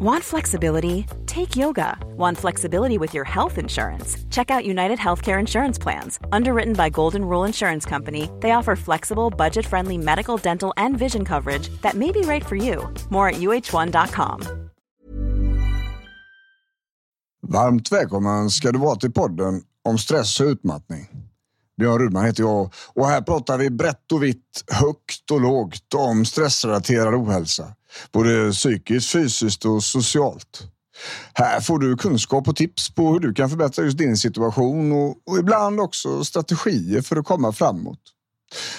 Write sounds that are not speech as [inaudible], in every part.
Want flexibility? Take yoga. Want flexibility with your health insurance? Check out United Healthcare Insurance Plans. Underwritten by Golden Rule Insurance Company, they offer flexible, budget friendly medical, dental, and vision coverage that may be right for you. More at uh1.com. Varmt välkommen ska du vara till podden om stress och utmattning. Björn Rudman heter jag och här pratar vi brett och vitt, högt och lågt om stressrelaterad ohälsa. Både psykiskt, fysiskt och socialt. Här får du kunskap och tips på hur du kan förbättra just din situation och, och ibland också strategier för att komma framåt.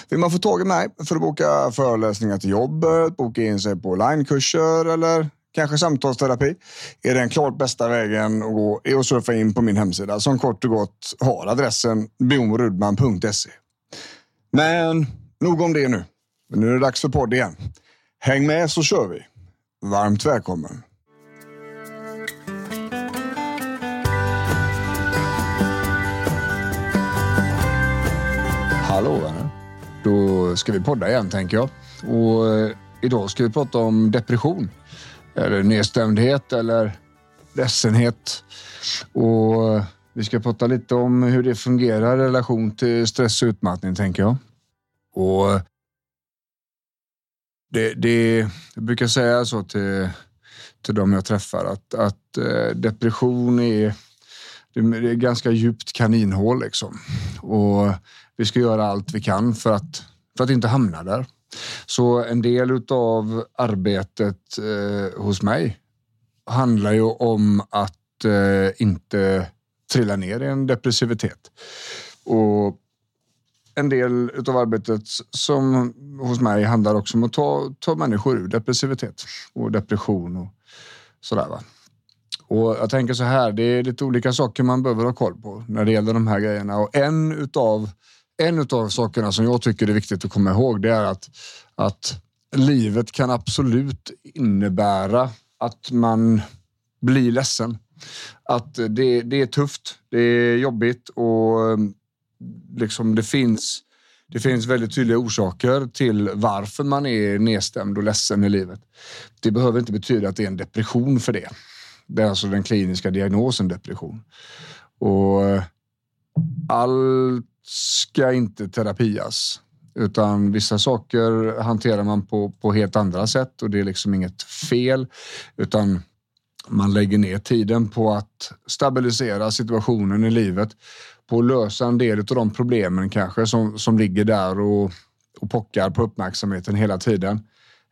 Vill man få tag i mig för att boka föreläsningar till jobbet, boka in sig på onlinekurser eller kanske samtalsterapi är den klart bästa vägen att gå är att surfa in på min hemsida som kort och gott har adressen bjornrudman.se. Men nog om det nu. Nu är det dags för podd igen. Häng med så kör vi. Varmt välkommen. Hallå vänner. Då ska vi podda igen tänker jag. Och eh, idag ska vi prata om depression. Eller nedstämdhet eller ledsenhet. Och eh, vi ska prata lite om hur det fungerar i relation till stress och utmattning tänker jag. Och eh, det, det, jag brukar säga så till, till de jag träffar att, att eh, depression är, det är ganska djupt kaninhål liksom. Och vi ska göra allt vi kan för att, för att inte hamna där. Så en del av arbetet eh, hos mig handlar ju om att eh, inte trilla ner i en depressivitet. Och en del av arbetet som hos mig handlar också om att ta, ta människor ur depressivitet och depression och sådär. Va? Och jag tänker så här, det är lite olika saker man behöver ha koll på när det gäller de här grejerna. Och en utav, en utav sakerna som jag tycker är viktigt att komma ihåg, det är att, att livet kan absolut innebära att man blir ledsen. Att det, det är tufft, det är jobbigt och liksom det finns det finns väldigt tydliga orsaker till varför man är nedstämd och ledsen i livet. Det behöver inte betyda att det är en depression för det. Det är alltså den kliniska diagnosen depression. Och allt ska inte terapias, utan vissa saker hanterar man på, på helt andra sätt och det är liksom inget fel, utan man lägger ner tiden på att stabilisera situationen i livet på att lösa en del av de problemen kanske som, som ligger där och, och pockar på uppmärksamheten hela tiden.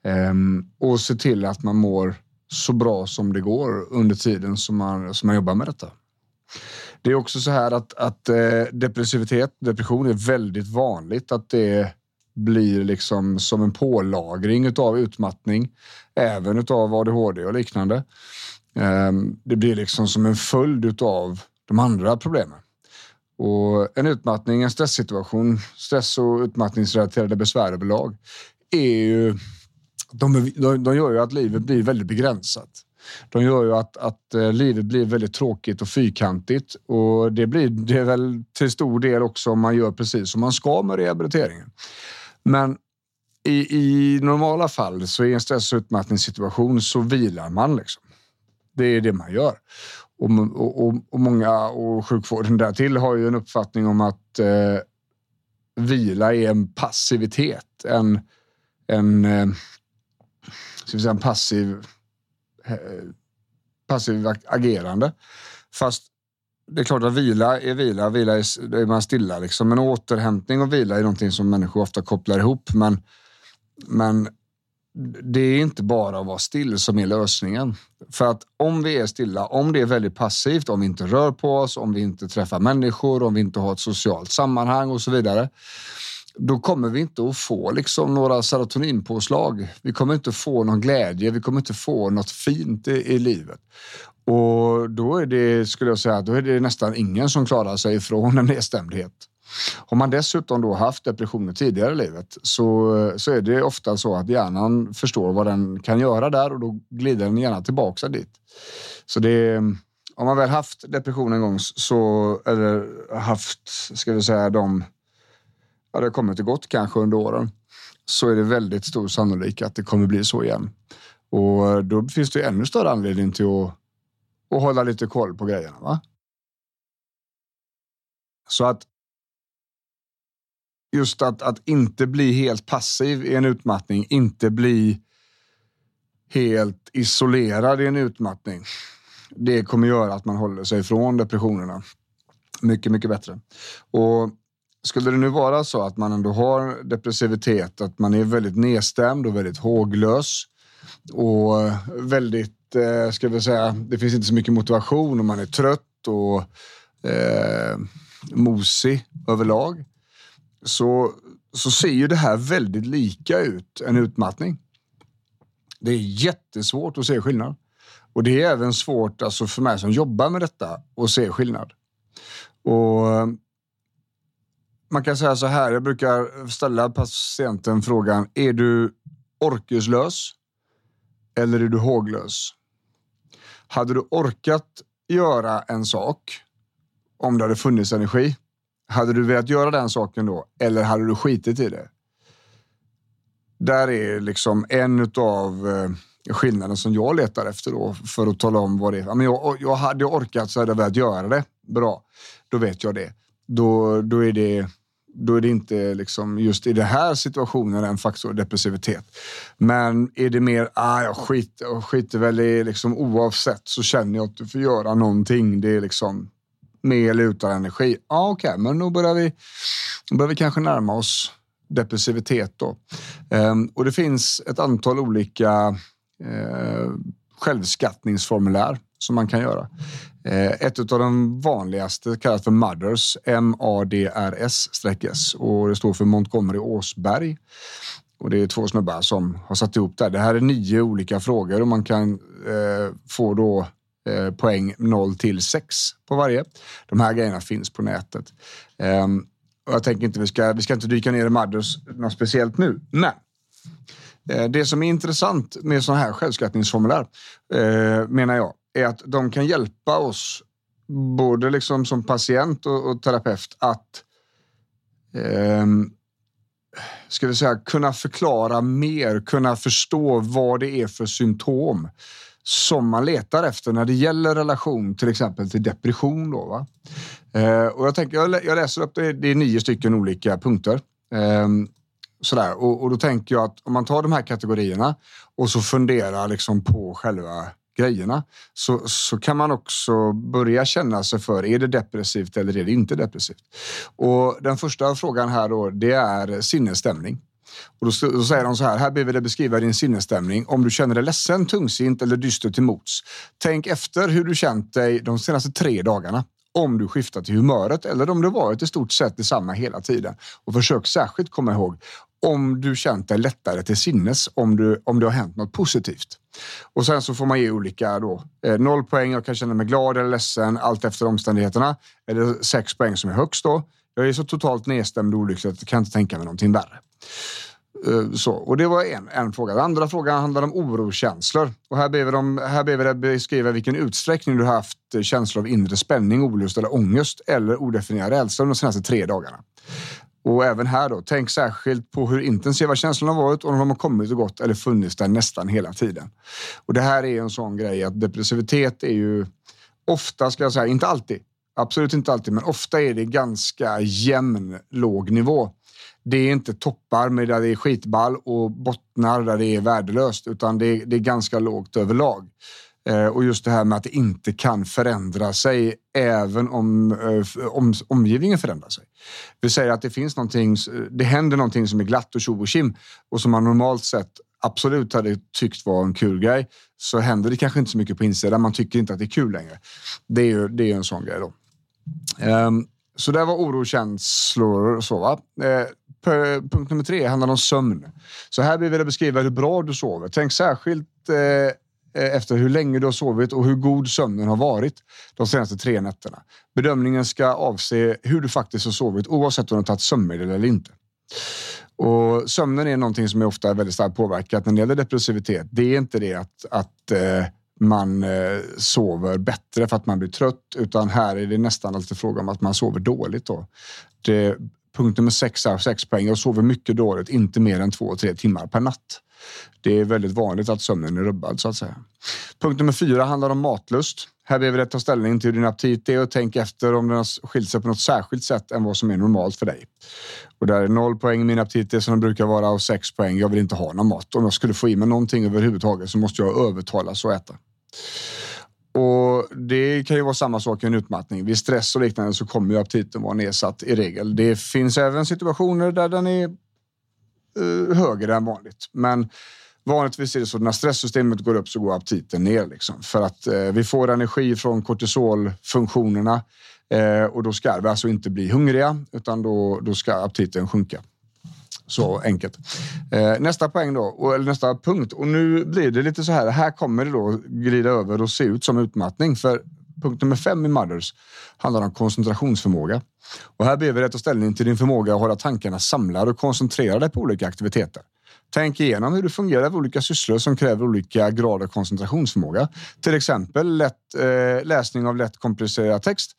Ehm, och se till att man mår så bra som det går under tiden som man, som man jobbar med detta. Det är också så här att, att eh, depressivitet, depression är väldigt vanligt att det blir liksom som en pålagring av utmattning, även av ADHD och liknande. Ehm, det blir liksom som en följd av de andra problemen. Och en utmattning, en stresssituation, stress och utmattningsrelaterade besvär överlag är ju, de, de, de gör ju att livet blir väldigt begränsat. De gör ju att, att eh, livet blir väldigt tråkigt och fyrkantigt och det blir det väl till stor del också om man gör precis som man ska med rehabiliteringen. Men i, i normala fall så i en stress och utmattningssituation så vilar man liksom. Det är det man gör. Och, och, och många och sjukvården därtill har ju en uppfattning om att eh, vila är en passivitet. En, en, eh, ska vi säga en passiv, eh, passiv agerande. Fast det är klart att vila är vila, vila är, är man stilla. Liksom. Men återhämtning och vila är någonting som människor ofta kopplar ihop. Men, men det är inte bara att vara still som är lösningen. För att om vi är stilla, om det är väldigt passivt, om vi inte rör på oss, om vi inte träffar människor, om vi inte har ett socialt sammanhang och så vidare. Då kommer vi inte att få liksom några serotoninpåslag. Vi kommer inte få någon glädje. Vi kommer inte få något fint i, i livet. Och då är det, skulle jag säga, då är det nästan ingen som klarar sig från en nedstämdhet. Har man dessutom då haft depressioner tidigare i livet så, så är det ofta så att hjärnan förstår vad den kan göra där och då glider den gärna tillbaka dit. Så det om man väl haft depression en gång så, eller haft, ska vi säga, de, ja det har kommit och gått kanske under åren, så är det väldigt stor sannolikhet att det kommer bli så igen. Och då finns det ännu större anledning till att, att hålla lite koll på grejerna. Va? Så att just att, att inte bli helt passiv i en utmattning, inte bli helt isolerad i en utmattning. Det kommer göra att man håller sig ifrån depressionerna mycket, mycket bättre. Och skulle det nu vara så att man ändå har depressivitet, att man är väldigt nedstämd och väldigt håglös och väldigt, eh, ska vi säga, det finns inte så mycket motivation och man är trött och eh, mosig överlag. Så, så ser ju det här väldigt lika ut, en utmattning. Det är jättesvårt att se skillnad. Och det är även svårt alltså för mig som jobbar med detta att se skillnad. Och man kan säga så här, jag brukar ställa patienten frågan, är du orkeslös eller är du håglös? Hade du orkat göra en sak om det hade funnits energi? Hade du velat göra den saken då eller hade du skitit i det? Där är liksom en av eh, skillnaden som jag letar efter då för att tala om vad det är. Men jag, jag hade orkat så hade jag velat göra det. Bra, då vet jag det. Då, då är det då är det inte liksom just i den här situationen en faktor depressivitet. Men är det mer, ah, jag skiter, jag skiter väl i liksom oavsett så känner jag att du får göra någonting. Det är liksom med eller utan energi. Ja, ah, okej, okay, men då börjar vi, då börjar vi kanske närma oss depressivitet då. Um, och det finns ett antal olika uh, självskattningsformulär som man kan göra. Eh, ett av de vanligaste kallas för MADRS, M-A-D-R-S-S och det står för Montgomery Åsberg. Och det är två snubbar som har satt ihop det. Det här är nio olika frågor och man kan eh, få då eh, poäng 0 till 6 på varje. De här grejerna finns på nätet. Ehm, och jag tänker inte vi ska, vi ska inte dyka ner i Madders något speciellt nu, men eh, det som är intressant med sådana här självskattningsformulär eh, menar jag är att de kan hjälpa oss, både liksom som patient och, och terapeut, att eh, ska vi säga, kunna förklara mer, kunna förstå vad det är för symptom som man letar efter när det gäller relation till exempel till depression. Då, va? Eh, och jag, tänker, jag läser upp det, det är nio stycken olika punkter. Eh, sådär. Och, och, då tänker jag att om man tar de här kategorierna och så funderar liksom på själva grejerna så, så kan man också börja känna sig för, är det depressivt eller är det inte depressivt? Och den första frågan här då, det är sinnesstämning. Och då, då säger de så här, här ber vi dig beskriva din sinnesstämning. Om du känner dig ledsen, tungsint eller dyster till mots. Tänk efter hur du känt dig de senaste tre dagarna om du skiftat i humöret eller om det varit i stort sett detsamma hela tiden. Och försök särskilt komma ihåg om du känt dig lättare till sinnes om, du, om det har hänt något positivt. Och sen så får man ge olika då. Eh, noll poäng, jag kan känna mig glad eller ledsen allt efter omständigheterna. Eller sex poäng som är högst då. Jag är så totalt nedstämd och olycklig att jag kan inte tänka mig någonting värre. Eh, så, och det var en, en fråga. Den andra frågan handlar om orokänslor. Och här ber vi, dem, här ber vi dig beskriva vilken utsträckning du har haft eh, känslor av inre spänning, olust eller ångest eller odefinierad rädsla de senaste tre dagarna. Och även här då, tänk särskilt på hur intensiva känslorna varit och om de har kommit och gått eller funnits där nästan hela tiden. Och det här är en sån grej att depressivitet är ju ofta, ska jag säga, inte alltid, absolut inte alltid, men ofta är det ganska jämn låg nivå. Det är inte toppar med där det är skitball och bottnar där det är värdelöst, utan det är, det är ganska lågt överlag. Eh, och just det här med att det inte kan förändra sig även om, eh, om omgivningen förändrar sig. Vi säger att det finns någonting, det händer någonting som är glatt och tjo och kim och som man normalt sett absolut hade tyckt var en kul grej så händer det kanske inte så mycket på insidan. Man tycker inte att det är kul längre. Det är ju det är en sån grej då. Um, så det var orokänslor och så. Va? Eh, punkt nummer tre handlar om sömn. Så här vill jag beskriva hur bra du sover. Tänk särskilt eh, eh, efter hur länge du har sovit och hur god sömnen har varit de senaste tre nätterna. Bedömningen ska avse hur du faktiskt har sovit oavsett om du har tagit sömnmedel eller inte. Och sömnen är någonting som är ofta väldigt starkt påverkat när det gäller depressivitet. Det är inte det att, att man eh, sover bättre för att man blir trött, utan här är det nästan alltid fråga om att man sover dåligt. Då. Det, punkt nummer sex är sex poäng. Jag sover mycket dåligt, inte mer än två, tre timmar per natt. Det är väldigt vanligt att sömnen är rubbad så att säga. Punkt nummer fyra handlar om matlust. Här behöver du ta ställning till hur din aptit är och tänk efter om den har skilt sig på något särskilt sätt än vad som är normalt för dig. Och där är noll poäng min aptit är som den brukar vara och sex poäng. Jag vill inte ha någon mat. Om jag skulle få i mig någonting överhuvudtaget så måste jag övertalas att äta. Och Det kan ju vara samma sak i en utmattning. Vid stress och liknande så kommer ju aptiten vara nedsatt i regel. Det finns även situationer där den är eh, högre än vanligt. Men vanligtvis är det så när stresssystemet går upp så går aptiten ner. Liksom, för att eh, vi får energi från kortisolfunktionerna eh, och då ska vi alltså inte bli hungriga utan då, då ska aptiten sjunka. Så enkelt. Eh, nästa poäng då, eller nästa punkt. Och nu blir det lite så här. Här kommer det då glida över och se ut som utmattning. För punkt nummer fem i Mothers handlar om koncentrationsförmåga. Och här ber vi dig ta ställning till din förmåga att hålla tankarna samlade och koncentrerade på olika aktiviteter. Tänk igenom hur du fungerar vid olika sysslor som kräver olika grad av koncentrationsförmåga. Till exempel lätt, eh, läsning av lätt komplicerad text,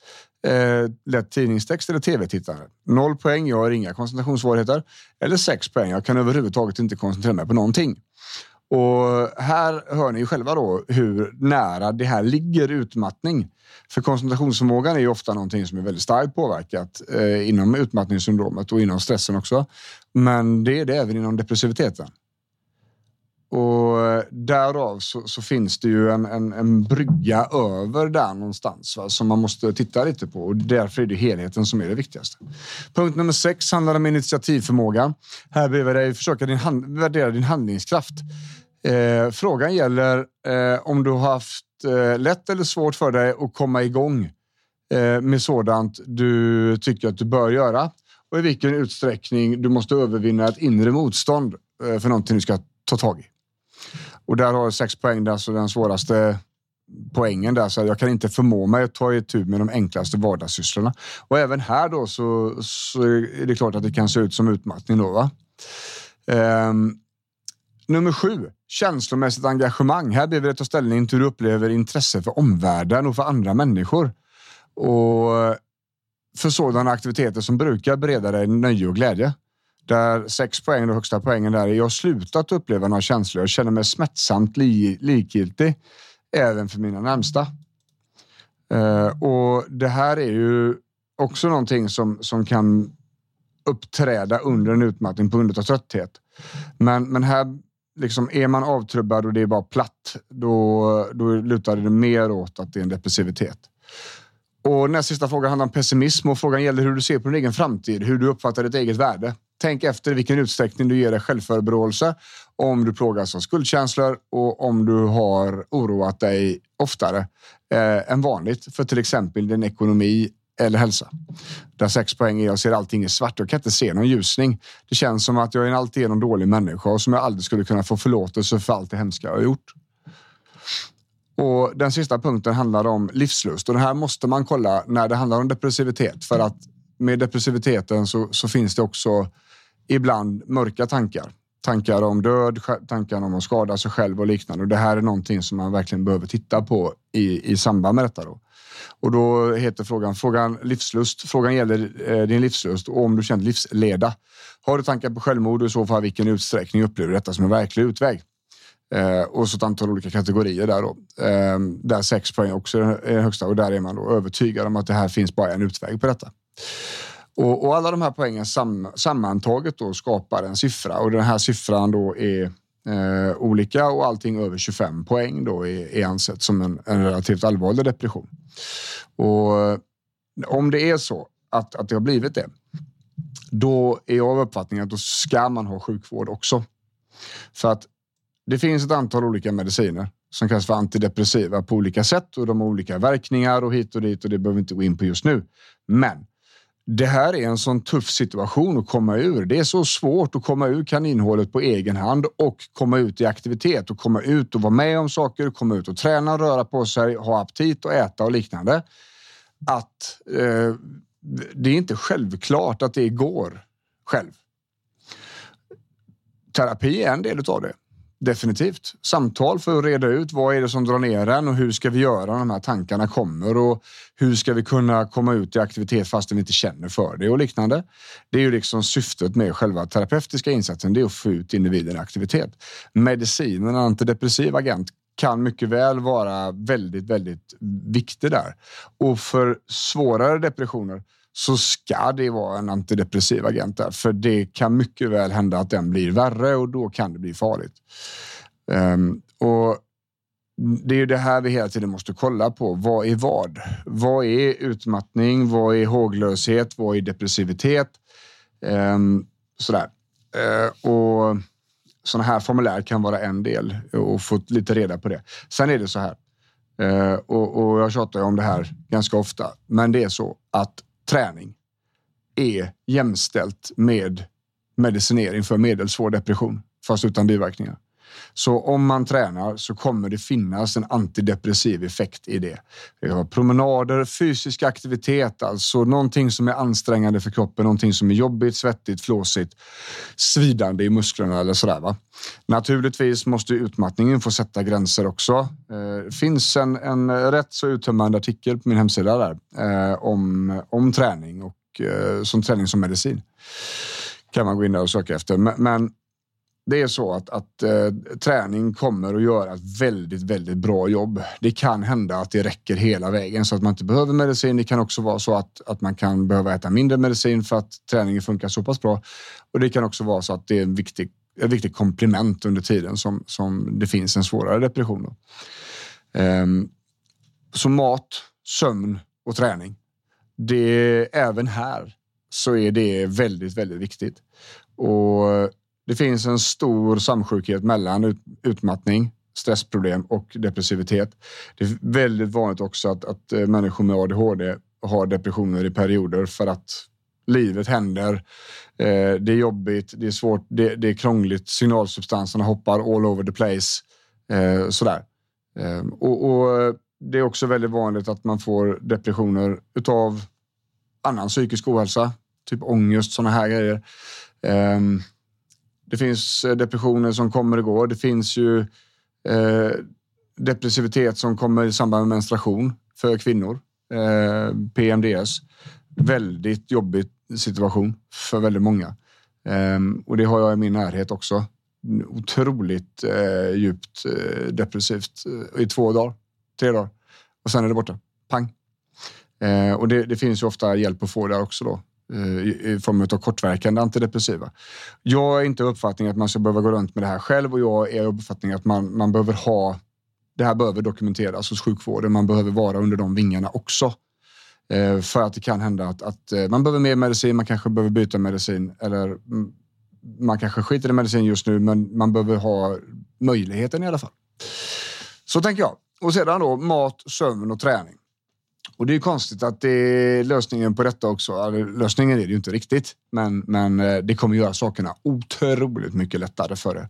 eh, lätt tidningstext eller tv-tittande. Noll poäng, jag har inga koncentrationssvårigheter. Eller sex poäng, jag kan överhuvudtaget inte koncentrera mig på någonting. Och här hör ni själva då hur nära det här ligger utmattning. För koncentrationsförmågan är ju ofta någonting som är väldigt starkt påverkat eh, inom utmattningssyndromet och inom stressen också. Men det är det även inom depressiviteten. Och därav så, så finns det ju en, en, en, brygga över där någonstans va, som man måste titta lite på och därför är det helheten som är det viktigaste. Punkt nummer sex handlar om initiativförmåga. Här behöver du försöka din hand, värdera din handlingskraft. Eh, frågan gäller eh, om du har haft eh, lätt eller svårt för dig att komma igång eh, med sådant du tycker att du bör göra och i vilken utsträckning du måste övervinna ett inre motstånd eh, för någonting du ska ta tag i. Och där har jag sex poäng, alltså den svåraste poängen där. Så jag kan inte förmå mig att ta itu med de enklaste vardagssysslorna. Och även här då så, så är det klart att det kan se ut som utmattning då. Va? Um, nummer sju, känslomässigt engagemang. Här behöver du ta ställning till hur du upplever intresse för omvärlden och för andra människor. Och för sådana aktiviteter som brukar bereda dig nöje och glädje. Där sex poäng, den högsta poängen där, jag har slutat uppleva några känslor. Jag känner mig smärtsamt li likgiltig även för mina närmsta. Uh, och det här är ju också någonting som, som kan uppträda under en utmattning på grund av trötthet. Men, men här liksom, är man avtrubbad och det är bara platt, då, då lutar det mer åt att det är en depressivitet. Och näst sista frågan handlar om pessimism och frågan gäller hur du ser på din egen framtid, hur du uppfattar ditt eget värde. Tänk efter i vilken utsträckning du ger dig självförebråelse, om du plågas av skuldkänslor och om du har oroat dig oftare eh, än vanligt för till exempel din ekonomi eller hälsa. Där sex poäng är jag ser allting i svart. Jag kan inte se någon ljusning. Det känns som att jag är en alltigenom dålig människa och som jag aldrig skulle kunna få förlåtelse för allt det hemska jag har gjort. Och Den sista punkten handlar om livslust och det här måste man kolla när det handlar om depressivitet för att med depressiviteten så, så finns det också ibland mörka tankar. Tankar om död, tankar om att skada sig själv och liknande. Och det här är någonting som man verkligen behöver titta på i, i samband med detta. Då. Och då heter frågan, frågan livslust. Frågan gäller eh, din livslust och om du känner livsleda. Har du tankar på självmord och i så fall vilken utsträckning upplever du detta som en verklig utväg? Eh, och så ett antal olika kategorier där då. Eh, där sex poäng också är högsta och där är man då övertygad om att det här finns bara en utväg på detta. Och, och alla de här poängen sam, sammantaget då skapar en siffra och den här siffran då är eh, olika och allting över 25 poäng då är, är ansett som en, en relativt allvarlig depression. Och eh, om det är så att, att det har blivit det, då är jag av uppfattningen att då ska man ha sjukvård också. För att det finns ett antal olika mediciner som kallas för antidepressiva på olika sätt och de har olika verkningar och hit och dit och det behöver vi inte gå in på just nu. Men det här är en sån tuff situation att komma ur. Det är så svårt att komma ur kaninhålet på egen hand och komma ut i aktivitet och komma ut och vara med om saker, komma ut och träna, röra på sig, ha aptit och äta och liknande. Att eh, det är inte självklart att det går själv. Terapi är en del av det definitivt. Samtal för att reda ut vad är det som drar ner en och hur ska vi göra när de här tankarna kommer och hur ska vi kunna komma ut i aktivitet fast vi inte känner för det och liknande. Det är ju liksom syftet med själva terapeutiska insatsen. Det är att få ut individen i aktivitet. Medicinen, antidepressiv agent, kan mycket väl vara väldigt, väldigt viktig där. Och för svårare depressioner så ska det vara en antidepressiv agent där, för det kan mycket väl hända att den blir värre och då kan det bli farligt. Um, och det är ju det här vi hela tiden måste kolla på. Vad är vad? Vad är utmattning? Vad är håglöshet? Vad är depressivitet? Um, sådär. Uh, och sådana här formulär kan vara en del och få lite reda på det. Sen är det så här, uh, och, och jag tjatar om det här ganska ofta, men det är så att träning är jämställt med medicinering för medelsvår depression, fast utan biverkningar. Så om man tränar så kommer det finnas en antidepressiv effekt i det. Vi har promenader, fysisk aktivitet, alltså någonting som är ansträngande för kroppen, någonting som är jobbigt, svettigt, flåsigt, svidande i musklerna eller sådär. Va? Naturligtvis måste utmattningen få sätta gränser också. Eh, det finns en, en rätt så uttömmande artikel på min hemsida där eh, om, om träning och eh, som träning som medicin. Kan man gå in där och söka efter. Men, men det är så att, att eh, träning kommer att göra ett väldigt, väldigt bra jobb. Det kan hända att det räcker hela vägen så att man inte behöver medicin. Det kan också vara så att, att man kan behöva äta mindre medicin för att träningen funkar så pass bra. Och det kan också vara så att det är en viktig, ett viktigt komplement under tiden som, som det finns en svårare depression. Um, så mat, sömn och träning. Det, även här så är det väldigt, väldigt viktigt. Och det finns en stor samsjukhet mellan utmattning, stressproblem och depressivitet. Det är väldigt vanligt också att, att eh, människor med ADHD har depressioner i perioder för att livet händer. Eh, det är jobbigt, det är svårt, det, det, är krångligt. Signalsubstanserna hoppar all over the place. Eh, sådär. Ehm, och, och, det är också väldigt vanligt att man får depressioner utav annan psykisk ohälsa, typ ångest, sådana här grejer. Ehm, det finns eh, depressioner som kommer och går. Det finns ju eh, depressivitet som kommer i samband med menstruation för kvinnor. Eh, PMDS. Väldigt jobbig situation för väldigt många. Eh, och det har jag i min närhet också. Otroligt eh, djupt eh, depressivt eh, i två dagar, tre dagar. Och sen är det borta. Pang. Eh, och det, det, finns ju ofta hjälp att få där också då. Eh, I form av kortverkande antidepressiva. Jag är inte uppfattningen att man ska behöva gå runt med det här själv och jag är uppfattningen att man, man behöver ha det här behöver dokumenteras hos sjukvården. Man behöver vara under de vingarna också. Eh, för att det kan hända att, att eh, man behöver mer medicin, man kanske behöver byta medicin eller man kanske skiter i medicin just nu men man behöver ha möjligheten i alla fall. Så tänker jag. Och sedan då mat, sömn och träning. Och det är konstigt att det är lösningen på detta också. Alltså, lösningen är det ju inte riktigt, men, men eh, det kommer göra sakerna otroligt mycket lättare för det.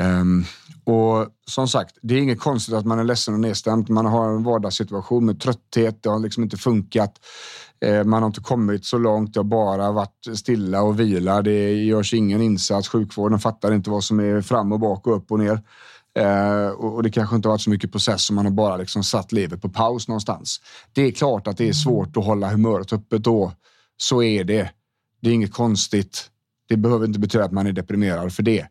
Um, och som sagt, det är inget konstigt att man är ledsen och nedstämd. Man har en vardagssituation med trötthet. Det har liksom inte funkat. Uh, man har inte kommit så långt. Det har bara varit stilla och vila. Det görs ingen insats. Sjukvården fattar inte vad som är fram och bak och upp och ner. Eh, och, det kanske inte varit så mycket process som man har bara liksom satt livet på paus någonstans. Det är klart att det är svårt att hålla humöret uppe då. Så är det. Det är inget konstigt. Det behöver inte betyda att man är deprimerad för det.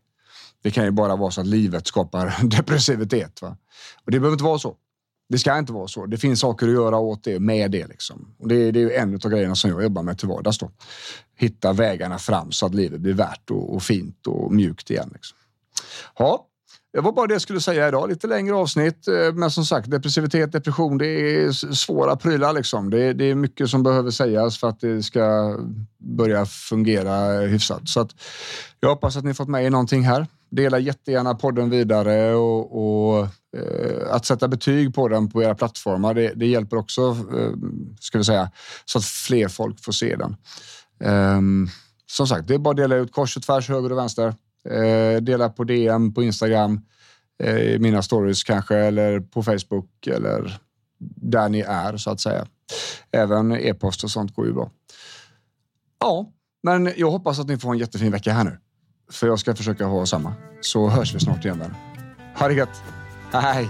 Det kan ju bara vara så att livet skapar [laughs] depressivitet. Va? Och det behöver inte vara så. Det ska inte vara så. Det finns saker att göra åt det med det. Liksom. Och det, det är en av grejerna som jag jobbar med till vardags. Då. Hitta vägarna fram så att livet blir värt och, och fint och mjukt igen. Liksom. Ja, det var bara det jag skulle säga idag. Lite längre avsnitt. Eh, men som sagt, depressivitet, depression, det är svåra prylar. Liksom. Det, är, det är mycket som behöver sägas för att det ska börja fungera hyfsat. Så att jag hoppas att ni fått med er någonting här. Dela jättegärna podden vidare och, och eh, att sätta betyg på den på era plattformar. Det, det hjälper också, eh, ska vi säga, så att fler folk får se den. Eh, som sagt, det är bara att dela ut kors och tvärs, höger och vänster. Eh, dela på DM på Instagram, eh, i mina stories kanske, eller på Facebook eller där ni är så att säga. Även e-post och sånt går ju bra. Ja, men jag hoppas att ni får en jättefin vecka här nu. För jag ska försöka ha samma. Så hörs vi snart igen vänner. Ha det gött. Hej.